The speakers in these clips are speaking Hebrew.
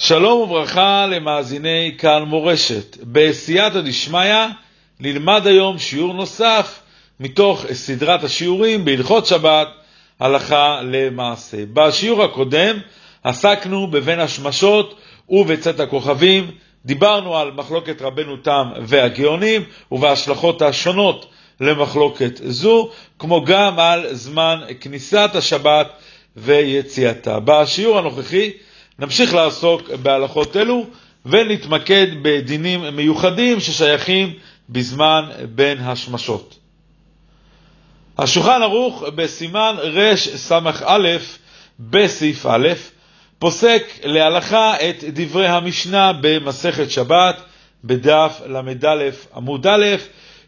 שלום וברכה למאזיני כאן מורשת. בסייעתא דשמיא נלמד היום שיעור נוסף מתוך סדרת השיעורים בהלכות שבת, הלכה למעשה. בשיעור הקודם עסקנו בבין השמשות ובצאת הכוכבים, דיברנו על מחלוקת רבנו תם והגאונים ובהשלכות השונות למחלוקת זו, כמו גם על זמן כניסת השבת ויציאתה. בשיעור הנוכחי נמשיך לעסוק בהלכות אלו ונתמקד בדינים מיוחדים ששייכים בזמן בין השמשות. השולחן ערוך בסימן רס"א בסעיף א' פוסק להלכה את דברי המשנה במסכת שבת בדף ל"א עמוד א',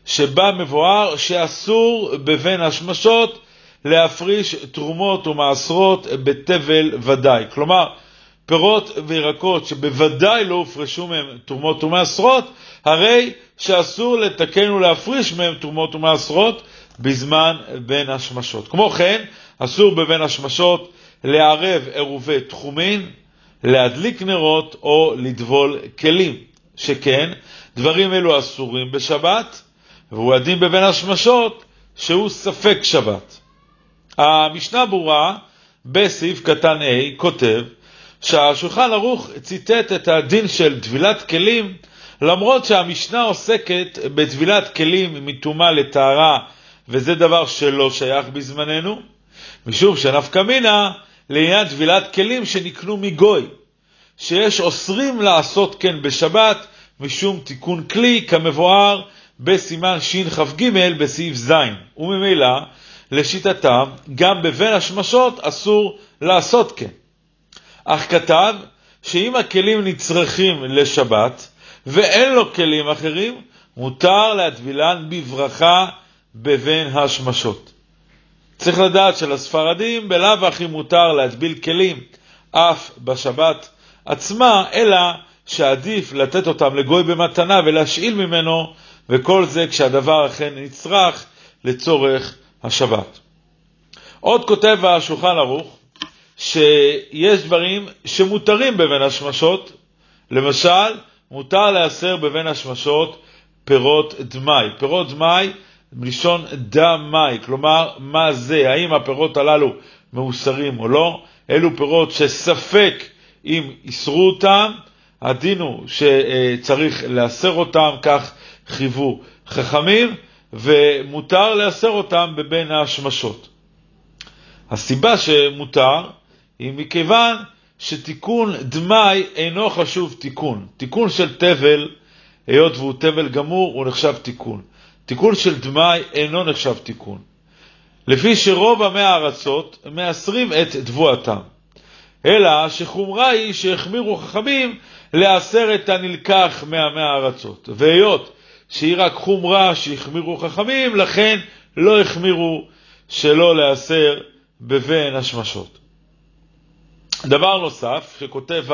שבה מבואר שאסור בבין השמשות להפריש תרומות ומעשרות בתבל ודאי. כלומר, פירות וירקות שבוודאי לא הופרשו מהם תרומות ומעשרות, הרי שאסור לתקן ולהפריש מהם תרומות ומעשרות בזמן בין השמשות. כמו כן, אסור בבין השמשות לערב עירובי תחומין, להדליק נרות או לטבול כלים, שכן דברים אלו אסורים בשבת, והוא הדין בבין השמשות שהוא ספק שבת. המשנה ברורה בסעיף קטן A כותב שהשולחן ערוך ציטט את הדין של טבילת כלים, למרות שהמשנה עוסקת בטבילת כלים מטומאה לטהרה, וזה דבר שלא שייך בזמננו, משום שנפקא מינה לעניין טבילת כלים שנקנו מגוי, שיש אוסרים לעשות כן בשבת משום תיקון כלי, כמבואר בסימן שכ"ג בסעיף ז', וממילא, לשיטתם, גם בבין השמשות אסור לעשות כן. אך כתב שאם הכלים נצרכים לשבת ואין לו כלים אחרים, מותר להטבילן בברכה בבין השמשות. צריך לדעת שלספרדים בלאו הכי מותר להטביל כלים אף בשבת עצמה, אלא שעדיף לתת אותם לגוי במתנה ולהשאיל ממנו, וכל זה כשהדבר אכן נצרך לצורך השבת. עוד כותב השולחן ערוך, שיש דברים שמותרים בבין השמשות, למשל, מותר להסר בבין השמשות פירות דמאי. פירות דמאי מלשון דמאי, כלומר, מה זה, האם הפירות הללו מאוסרים או לא, אלו פירות שספק אם איסרו אותם, הדין הוא שצריך לאסר אותם, כך חייבו חכמים, ומותר לאסר אותם בבין השמשות. הסיבה שמותר היא מכיוון שתיקון דמאי אינו חשוב תיקון. תיקון של תבל, היות והוא תבל גמור, הוא נחשב תיקון. תיקון של דמאי אינו נחשב תיקון. לפי שרוב עמי הארצות מאסרים את תבואתם. אלא שחומרה היא שהחמירו חכמים לאסר את הנלקח מעמי הארצות. והיות שהיא רק חומרה שהחמירו חכמים, לכן לא החמירו שלא לאסר בבין השמשות. דבר נוסף שכותב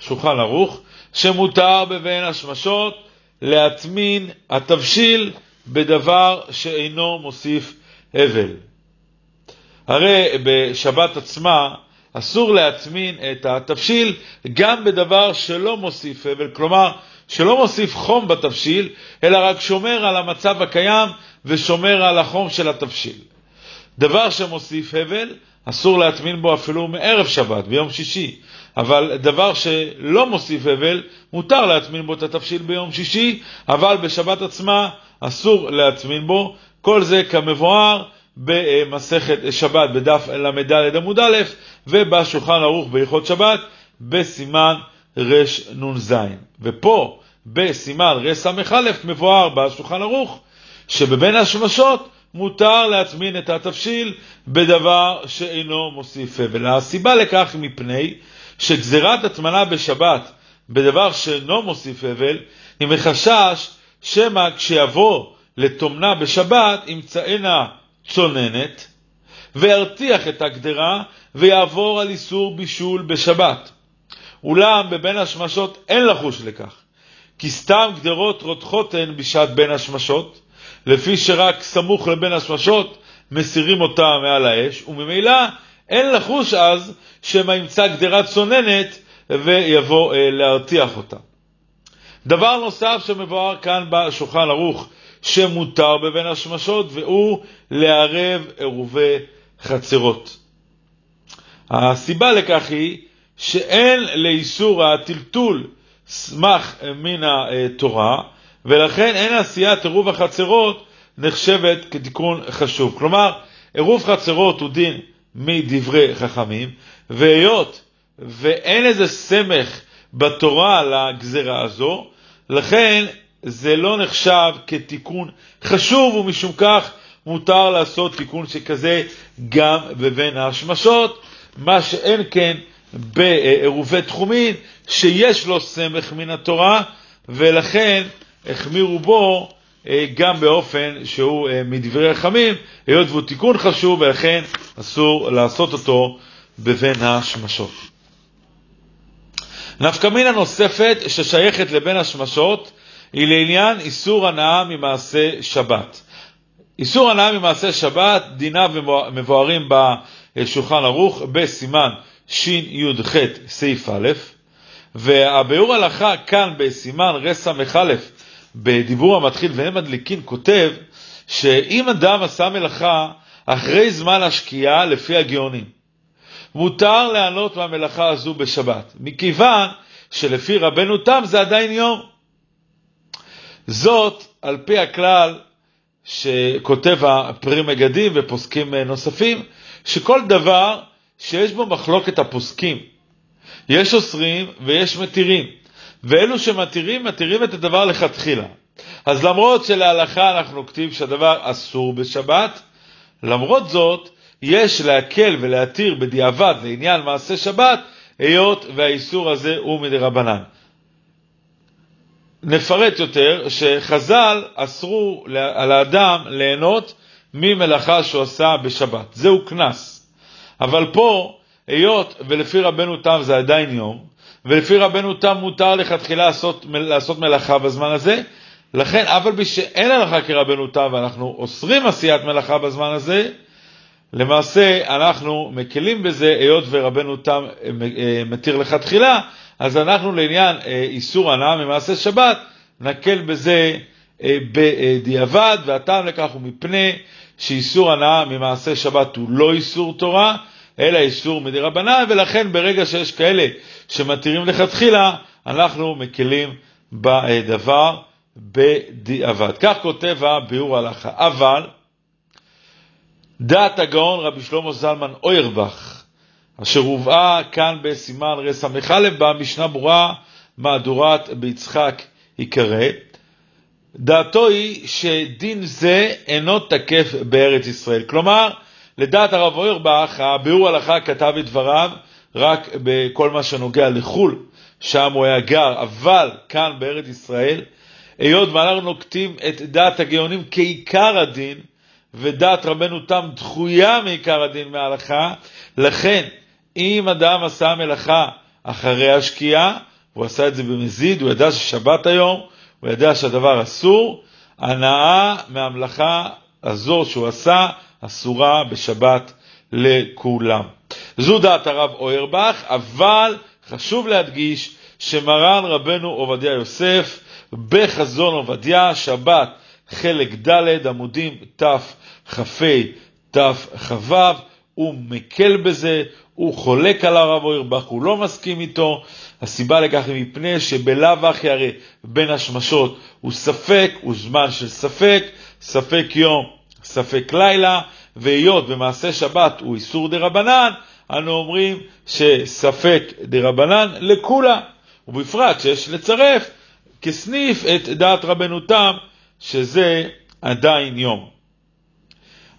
השולחן ערוך, שמותר בבין השמשות להטמין התבשיל בדבר שאינו מוסיף הבל. הרי בשבת עצמה אסור להטמין את התבשיל גם בדבר שלא מוסיף הבל, כלומר שלא מוסיף חום בתבשיל, אלא רק שומר על המצב הקיים ושומר על החום של התבשיל. דבר שמוסיף הבל, אסור להטמין בו אפילו מערב שבת, ביום שישי. אבל דבר שלא מוסיף הבל, מותר להטמין בו את התבשיל ביום שישי, אבל בשבת עצמה אסור להטמין בו. כל זה כמבואר במסכת שבת בדף ל"ד עמוד א', ובשולחן ערוך בהלכות שבת בסימן רנ"ז. ופה בסימן רס"א מבואר בשולחן ערוך שבבין השמשות מותר להטמין את התבשיל בדבר שאינו מוסיף הבל. הסיבה לכך מפני שגזירת הטמנה בשבת בדבר שאינו מוסיף הבל היא מחשש שמא כשיבוא לטומנה בשבת ימצאנה צוננת וירתיח את הגדרה ויעבור על איסור בישול בשבת. אולם בבין השמשות אין לחוש לכך, כי סתם גדרות רותחות הן בשעת בין השמשות, לפי שרק סמוך לבין השמשות מסירים אותה מעל האש, וממילא אין לחוש אז שמא ימצא גדרה צוננת ויבוא אה, להרתיח אותה. דבר נוסף שמבואר כאן בשולחן ערוך שמותר בבין השמשות, והוא לערב עירובי חצרות. הסיבה לכך היא שאין לאיסור הטלטול סמך מן התורה, ולכן אין עשיית עירוב החצרות נחשבת כתיקון חשוב. כלומר, עירוב חצרות הוא דין מדברי חכמים, והיות ואין איזה סמך בתורה לגזרה הזו, לכן זה לא נחשב כתיקון חשוב, ומשום כך מותר לעשות תיקון שכזה גם בבין ההשמשות, מה שאין כן בעירובי תחומין, שיש לו סמך מן התורה, ולכן החמירו בו אה, גם באופן שהוא אה, מדברי חכמים, היות והוא תיקון חשוב, ולכן אסור לעשות אותו בבין השמשות. נפקא מינה נוספת ששייכת לבין השמשות היא לעניין איסור הנאה ממעשה שבת. איסור הנאה ממעשה שבת, דיניו מבוארים בשולחן ערוך בסימן שי"ח סעיף א', והביאור הלכה כאן בסימן רס"א בדיבור המתחיל והם מדליקין כותב שאם אדם עשה מלאכה אחרי זמן השקיעה לפי הגאונים, מותר לענות מהמלאכה הזו בשבת, מכיוון שלפי רבנו תם זה עדיין יום. זאת על פי הכלל שכותב הפרי מגדים ופוסקים נוספים, שכל דבר שיש בו מחלוקת הפוסקים, יש אוסרים ויש מתירים, ואלו שמתירים, מתירים את הדבר לכתחילה. אז למרות שלהלכה אנחנו כתיב שהדבר אסור בשבת, למרות זאת, יש להקל ולהתיר בדיעבד לעניין מעשה שבת, היות והאיסור הזה הוא מדרבנן. נפרט יותר שחז"ל אסרו על האדם ליהנות ממלאכה שהוא עשה בשבת. זהו קנס. אבל פה, היות ולפי רבנו תם זה עדיין יום, ולפי רבנו תם מותר לכתחילה לעשות, לעשות מלאכה בזמן הזה, לכן אף על פי שאין הלכה כרבנו תם ואנחנו אוסרים עשיית מלאכה בזמן הזה, למעשה אנחנו מקלים בזה, היות ורבנו תם אה, אה, מתיר לכתחילה, אז אנחנו לעניין אה, איסור הנאה ממעשה שבת, נקל בזה בדיעבד, והטעם לכך הוא מפני שאיסור הנאה ממעשה שבת הוא לא איסור תורה, אלא איסור מדי רבנן, ולכן ברגע שיש כאלה שמתירים לכתחילה, אנחנו מקלים בדבר בדיעבד. כך כותב הביאור ההלכה. אבל דעת הגאון רבי שלמה זלמן אוירבך, אשר הובאה כאן בסימן רס"א במשנה ברורה מהדורת ביצחק יקרא, דעתו היא שדין זה אינו תקף בארץ ישראל. כלומר, לדעת הרב אוירבך, הביאור הלכה כתב את דבריו רק בכל מה שנוגע לחו"ל, שם הוא היה גר, אבל כאן בארץ ישראל, היות ואנחנו נוקטים את דעת הגאונים כעיקר הדין, ודעת רבנו תם דחויה מעיקר הדין מההלכה, לכן אם אדם עשה מלאכה אחרי השקיעה, הוא עשה את זה במזיד, הוא ידע ששבת היום, הוא ידע שהדבר אסור, הנאה מהמלאכה הזו שהוא עשה אסורה בשבת לכולם. זו דעת הרב אוירבך, אבל חשוב להדגיש שמרן רבנו עובדיה יוסף בחזון עובדיה, שבת חלק ד' עמודים תכ"ה תכ"ו, הוא מקל בזה, הוא חולק על הרב אוירבך, הוא לא מסכים איתו. הסיבה לכך היא מפני שבלאו הכי הרי בין השמשות הוא ספק, הוא זמן של ספק, ספק יום, ספק לילה, והיות במעשה שבת הוא איסור דה רבנן, אנו אומרים שספק דה רבנן לכולה, ובפרט שיש לצרף כסניף את דעת רבנו תם, שזה עדיין יום.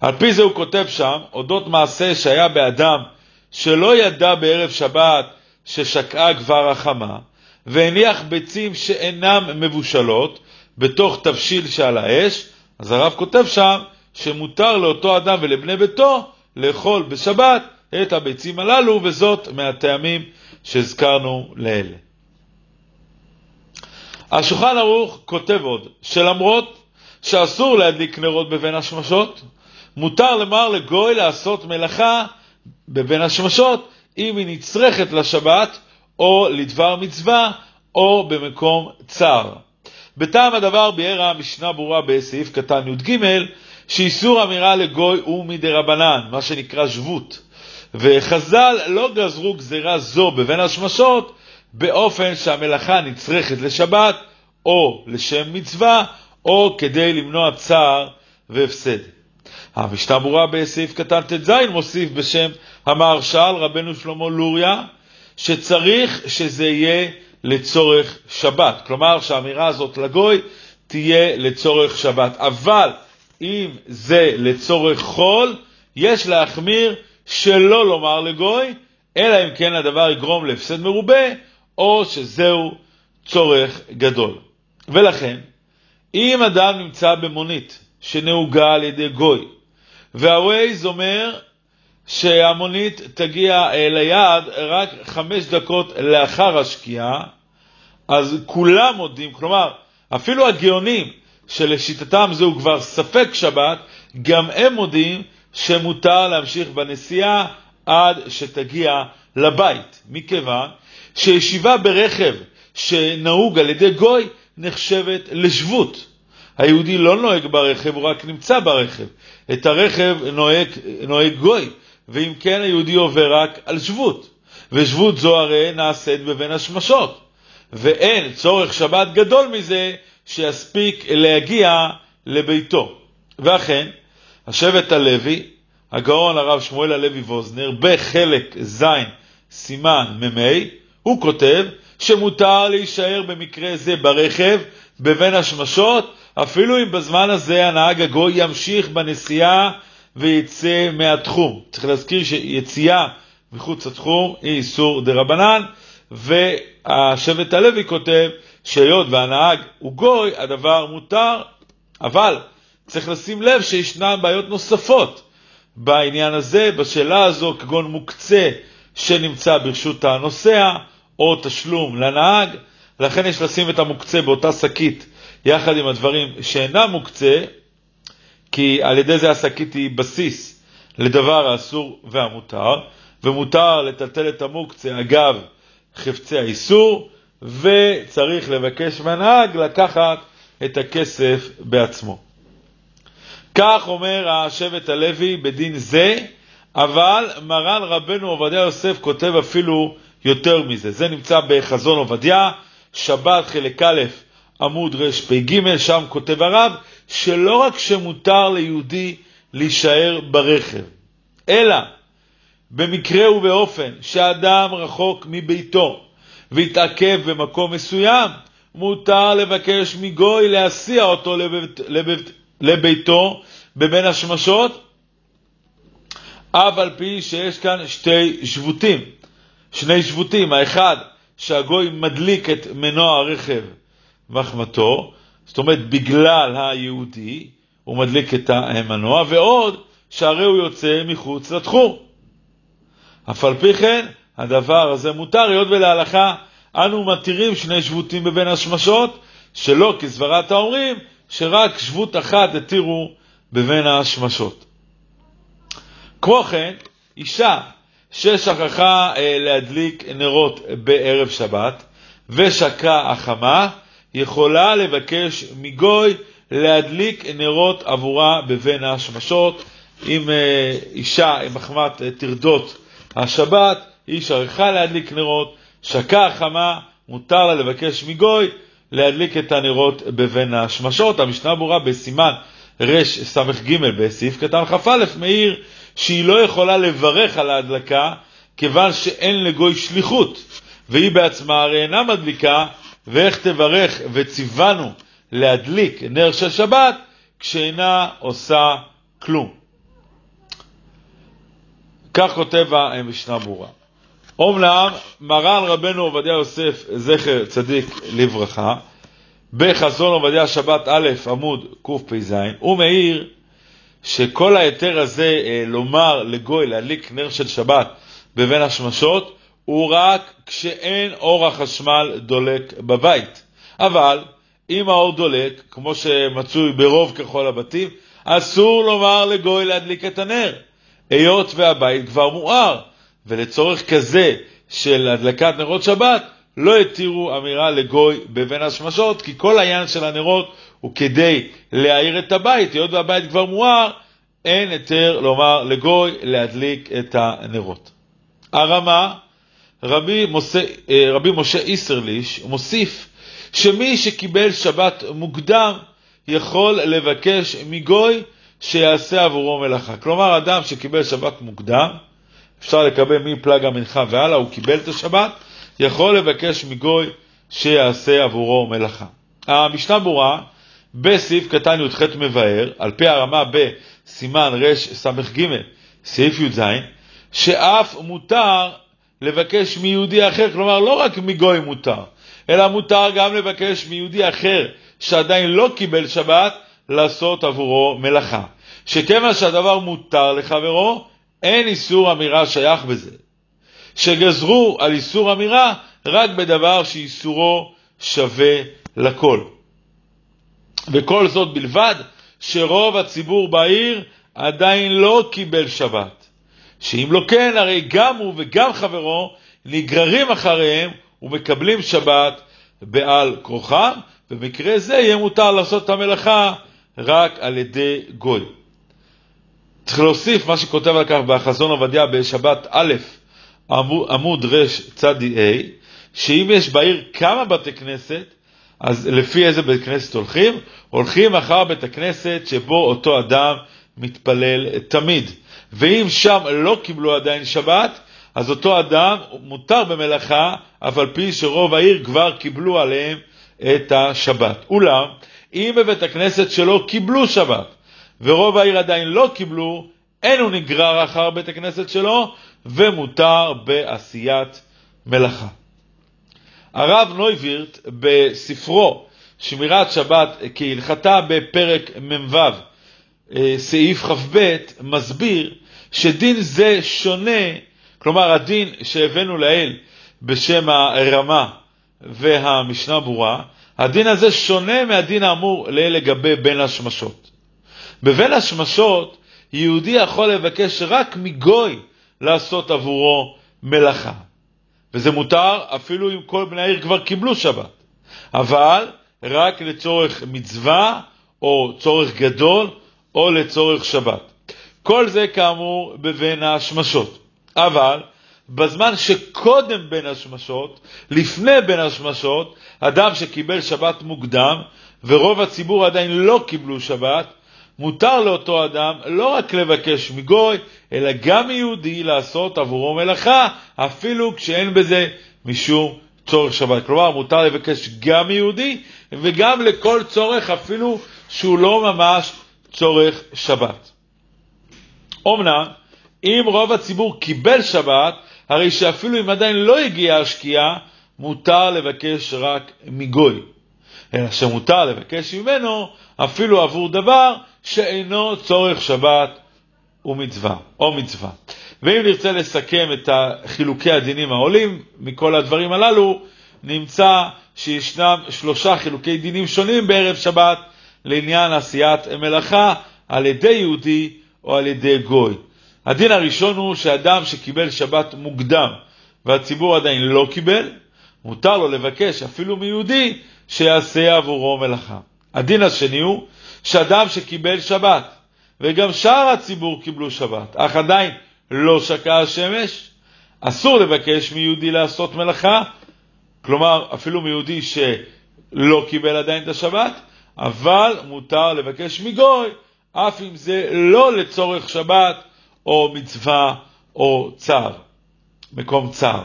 על פי זה הוא כותב שם, אודות מעשה שהיה באדם שלא ידע בערב שבת ששקעה כבר החמה, והניח ביצים שאינם מבושלות בתוך תבשיל שעל האש, אז הרב כותב שם שמותר לאותו אדם ולבני ביתו לאכול בשבת את הביצים הללו, וזאת מהטעמים שהזכרנו לאלה. השולחן ערוך כותב עוד, שלמרות שאסור להדליק נרות בבין השמשות, מותר למר לגוי לעשות מלאכה בבין השמשות, אם היא נצרכת לשבת, או לדבר מצווה, או במקום צר. בטעם הדבר ביארה המשנה ברורה בסעיף קטן י"ג, שאיסור אמירה לגוי הוא מדרבנן, מה שנקרא שבות. וחז"ל לא גזרו גזירה זו בבין השמשות באופן שהמלאכה נצרכת לשבת או לשם מצווה או כדי למנוע צער והפסד. המשנה ברורה בסעיף קטן ט"ז מוסיף בשם המהרש"ל רבנו שלמה לוריה שצריך שזה יהיה לצורך שבת. כלומר שהאמירה הזאת לגוי תהיה לצורך שבת. אבל אם זה לצורך חול, יש להחמיר שלא לומר לגוי, אלא אם כן הדבר יגרום להפסד מרובה, או שזהו צורך גדול. ולכן, אם אדם נמצא במונית שנהוגה על ידי גוי, והווייז אומר שהמונית תגיע ליעד רק חמש דקות לאחר השקיעה, אז כולם מודים, כלומר, אפילו הגאונים שלשיטתם זהו כבר ספק שבת, גם הם מודים שמותר להמשיך בנסיעה עד שתגיע לבית, מכיוון שישיבה ברכב שנהוג על ידי גוי נחשבת לשבות. היהודי לא נוהג ברכב, הוא רק נמצא ברכב. את הרכב נוהג, נוהג גוי, ואם כן היהודי עובר רק על שבות. ושבות זו הרי נעשית בבין השמשות. ואין צורך שבת גדול מזה שיספיק להגיע לביתו. ואכן, השבט הלוי, הגאון הרב שמואל הלוי ווזנר, בחלק ז' סימן מ"ה, הוא כותב שמותר להישאר במקרה זה ברכב בבין השמשות, אפילו אם בזמן הזה הנהג הגוי ימשיך בנסיעה ויצא מהתחום. צריך להזכיר שיציאה מחוץ לתחום היא איסור דה רבנן, והשבט הלוי כותב שהיות והנהג הוא גוי, הדבר מותר, אבל צריך לשים לב שישנן בעיות נוספות בעניין הזה, בשאלה הזו, כגון מוקצה שנמצא ברשות הנוסע, או תשלום לנהג, לכן יש לשים את המוקצה באותה שקית יחד עם הדברים שאינם מוקצה, כי על ידי זה השקית היא בסיס לדבר האסור והמותר, ומותר לטלטל את המוקצה אגב חפצי האיסור, וצריך לבקש מהנהג לקחת את הכסף בעצמו. כך אומר השבט הלוי בדין זה, אבל מרן רבנו עובדיה יוסף כותב אפילו יותר מזה. זה נמצא בחזון עובדיה, שבת חלק א', עמוד רפ"ג, שם כותב הרב, שלא רק שמותר ליהודי להישאר ברכב, אלא במקרה ובאופן שאדם רחוק מביתו והתעכב במקום מסוים, מותר לבקש מגוי להסיע אותו לבית, לבית, לביתו בבין השמשות, אף על פי שיש כאן שתי שבותים, שני שבותים, האחד שהגוי מדליק את מנוע הרכב מחמתו, זאת אומרת בגלל היהודי הוא מדליק את המנוע, ועוד שהרי הוא יוצא מחוץ לתחום. אף על פי כן, הדבר הזה מותר, היות ולהלכה אנו מתירים שני שבותים בבין השמשות, שלא כסברת האומרים, שרק שבות אחת התירו בבין השמשות. כמו כן, אישה ששכחה אה, להדליק נרות בערב שבת ושקעה החמה, יכולה לבקש מגוי להדליק נרות עבורה בבין השמשות. אם אה, אישה עם החמת אה, טרדות השבת, היא שכחה להדליק נרות, שקעה החמה, מותר לה לבקש מגוי להדליק את הנרות בבין השמשות. המשנה ברורה בסימן רס"ג בסעיף קטן כ"א מעיר שהיא לא יכולה לברך על ההדלקה כיוון שאין לגוי שליחות, והיא בעצמה הרי אינה מדליקה, ואיך תברך וציוונו להדליק נר של שבת כשאינה עושה כלום. כך כותב המשנה ברורה. אומנם מרן רבנו עובדיה יוסף, זכר צדיק לברכה, בחזון עובדיה שבת א' עמוד קפ"ז, הוא מעיר שכל ההיתר הזה אה, לומר לגוי להדליק נר של שבת בבין השמשות הוא רק כשאין אור החשמל דולק בבית. אבל אם האור דולק, כמו שמצוי ברוב ככל הבתים, אסור לומר לגוי להדליק את הנר, היות והבית כבר מואר, ולצורך כזה של הדלקת נרות שבת, לא התירו אמירה לגוי בבין השמשות, כי כל העניין של הנרות הוא כדי להאיר את הבית, היות והבית כבר מואר, אין היתר לומר לגוי להדליק את הנרות. הרמה, רבי, מוסה, אה, רבי משה איסרליש מוסיף שמי שקיבל שבת מוקדם יכול לבקש מגוי שיעשה עבורו מלאכה. כלומר, אדם שקיבל שבת מוקדם, אפשר לקבל מפלג המנחה והלאה, הוא קיבל את השבת, יכול לבקש מגוי שיעשה עבורו מלאכה. המשנה ברורה בסעיף קטן י"ח מבאר, על פי הרמה בסימן רס"ג, סעיף י"ז, שאף מותר לבקש מיהודי אחר, כלומר לא רק מגוי מותר, אלא מותר גם לבקש מיהודי אחר שעדיין לא קיבל שבת, לעשות עבורו מלאכה. שכיוון שהדבר מותר לחברו, אין איסור אמירה שייך בזה. שגזרו על איסור אמירה רק בדבר שאיסורו שווה לכל. וכל זאת בלבד שרוב הציבור בעיר עדיין לא קיבל שבת. שאם לא כן, הרי גם הוא וגם חברו נגררים אחריהם ומקבלים שבת בעל כורחם, במקרה זה יהיה מותר לעשות את המלאכה רק על ידי גוי. צריך להוסיף מה שכותב על כך בחזון עובדיה בשבת א', עמוד רצ"ה, שאם יש בעיר כמה בתי כנסת, אז לפי איזה בית כנסת הולכים? הולכים אחר בית הכנסת שבו אותו אדם מתפלל תמיד. ואם שם לא קיבלו עדיין שבת, אז אותו אדם מותר במלאכה, אף על פי שרוב העיר כבר קיבלו עליהם את השבת. אולם, אם בבית הכנסת שלו קיבלו שבת, ורוב העיר עדיין לא קיבלו, אין הוא נגרר אחר בית הכנסת שלו, ומותר בעשיית מלאכה. הרב נויבירט בספרו שמירת שבת כהלכתה בפרק מ"ו אה, סעיף כ"ב מסביר שדין זה שונה, כלומר הדין שהבאנו לעיל בשם הרמה והמשנה ברורה, הדין הזה שונה מהדין האמור לעיל לגבי בין השמשות. בבין השמשות יהודי יכול לבקש רק מגוי לעשות עבורו מלאכה. וזה מותר אפילו אם כל בני העיר כבר קיבלו שבת. אבל רק לצורך מצווה או צורך גדול או לצורך שבת. כל זה כאמור בבין השמשות. אבל בזמן שקודם בין השמשות, לפני בין השמשות, אדם שקיבל שבת מוקדם ורוב הציבור עדיין לא קיבלו שבת, מותר לאותו אדם לא רק לבקש מגוי, אלא גם מיהודי לעשות עבורו מלאכה, אפילו כשאין בזה משום צורך שבת. כלומר, מותר לבקש גם מיהודי וגם לכל צורך, אפילו שהוא לא ממש צורך שבת. אמנם, אם רוב הציבור קיבל שבת, הרי שאפילו אם עדיין לא הגיעה השקיעה, מותר לבקש רק מגוי. אלא שמותר לבקש ממנו אפילו עבור דבר שאינו צורך שבת ומצווה, או מצווה. ואם נרצה לסכם את חילוקי הדינים העולים מכל הדברים הללו, נמצא שישנם שלושה חילוקי דינים שונים בערב שבת לעניין עשיית מלאכה על ידי יהודי או על ידי גוי. הדין הראשון הוא שאדם שקיבל שבת מוקדם והציבור עדיין לא קיבל, מותר לו לבקש אפילו מיהודי שיעשה עבורו מלאכה. הדין השני הוא שאדם שקיבל שבת, וגם שאר הציבור קיבלו שבת, אך עדיין לא שקעה השמש, אסור לבקש מיהודי לעשות מלאכה, כלומר אפילו מיהודי שלא קיבל עדיין את השבת, אבל מותר לבקש מגוי, אף אם זה לא לצורך שבת או מצווה או צער, מקום צער.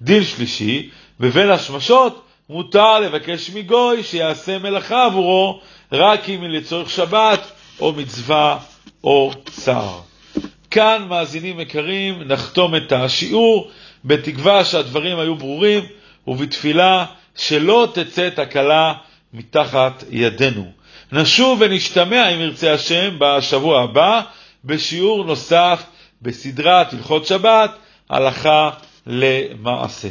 דין שלישי, בבין השמשות מותר לבקש מגוי שיעשה מלאכה עבורו רק אם היא לצורך שבת או מצווה או צער. כאן, מאזינים יקרים, נחתום את השיעור בתקווה שהדברים היו ברורים ובתפילה שלא תצא תקלה מתחת ידינו. נשוב ונשתמע, אם ירצה השם, בשבוע הבא בשיעור נוסף בסדרת הלכות שבת, הלכה למעשה.